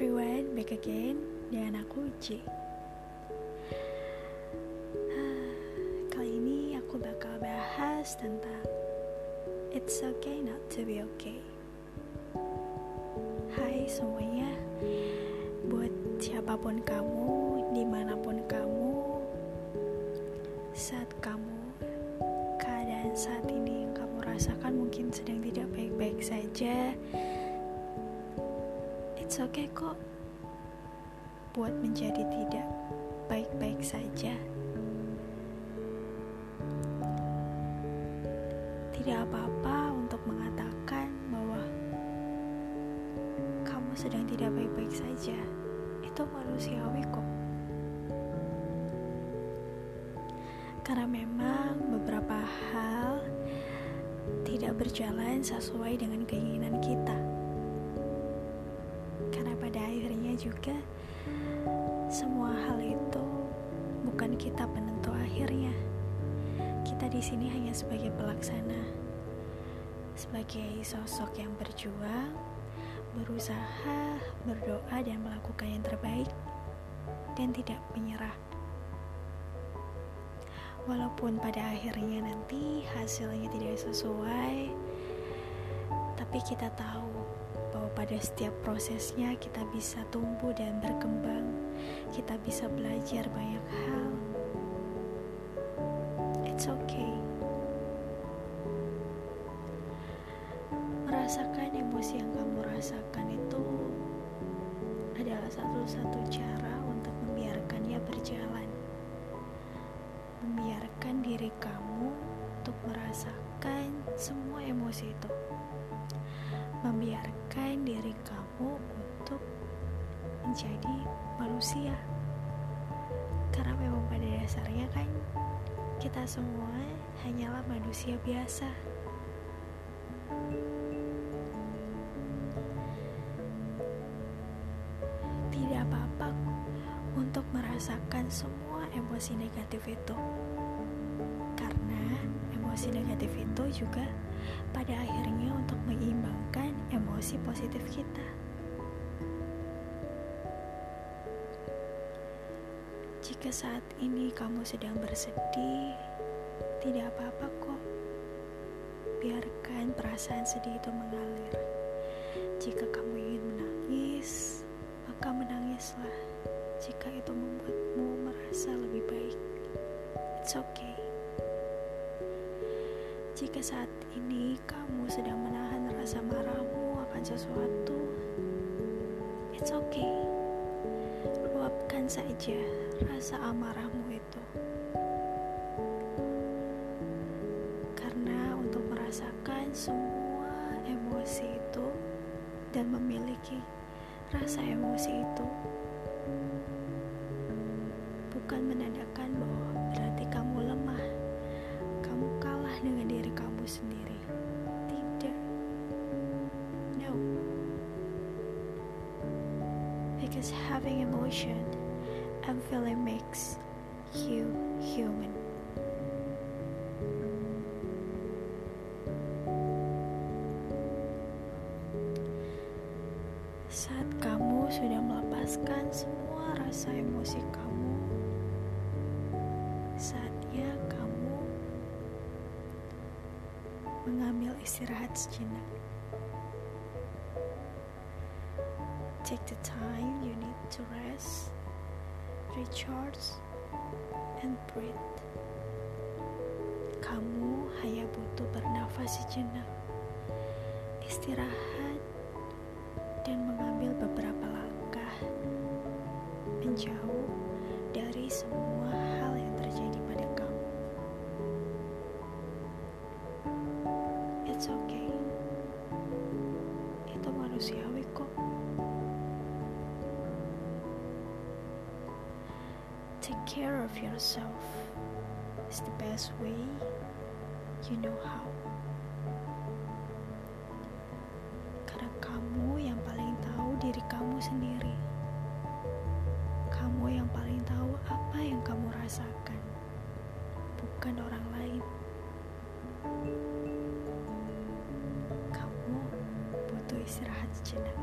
everyone, back again dengan aku J. Kali ini aku bakal bahas tentang It's okay not to be okay. Hai semuanya, buat siapa pun kamu, di mana pun kamu, saat kamu keadaan saat ini yang kamu rasakan mungkin sedang tidak baik-baik saja it's okay kok buat menjadi tidak baik-baik saja. Tidak apa-apa untuk mengatakan bahwa kamu sedang tidak baik-baik saja. Itu manusiawi kok. Karena memang beberapa hal tidak berjalan sesuai dengan keinginan kita juga semua hal itu bukan kita penentu akhirnya. Kita di sini hanya sebagai pelaksana, sebagai sosok yang berjuang, berusaha, berdoa dan melakukan yang terbaik dan tidak menyerah. Walaupun pada akhirnya nanti hasilnya tidak sesuai, tapi kita tahu pada setiap prosesnya kita bisa tumbuh dan berkembang, kita bisa belajar banyak hal. It's okay. Merasakan emosi yang kamu rasakan itu adalah satu-satu cara untuk membiarkannya berjalan. Membiarkan diri kamu untuk merasakan semua emosi itu membiarkan diri kamu untuk menjadi manusia. Karena memang pada dasarnya kan kita semua hanyalah manusia biasa. Tidak apa-apa untuk merasakan semua emosi negatif itu emosi negatif itu juga pada akhirnya untuk menyeimbangkan emosi positif kita. Jika saat ini kamu sedang bersedih, tidak apa-apa kok. Biarkan perasaan sedih itu mengalir. Jika kamu ingin menangis, maka menangislah. Jika itu membuatmu merasa lebih baik, it's okay. Jika saat ini kamu sedang menahan rasa marahmu akan sesuatu, it's okay. Luapkan saja rasa amarahmu itu. Karena untuk merasakan semua emosi itu dan memiliki rasa emosi itu bukan menandakan bahwa sendiri. Tidak. No. Because having emotion and feeling makes you human. Saat kamu sudah melepaskan semua rasa emosi kamu, saatnya kamu mengambil istirahat sejenak. Take the time you need to rest, recharge, and breathe. Kamu hanya butuh bernafas sejenak, istirahat, dan mengambil beberapa langkah menjauh dari semua hal yang terjadi It's okay. Itu manusiawi kok. Take care of yourself. It's the best way you know how. Karena kamu yang paling tahu diri kamu sendiri. Kamu yang paling tahu apa yang kamu rasakan, bukan orang lain. Istirahat sejenak.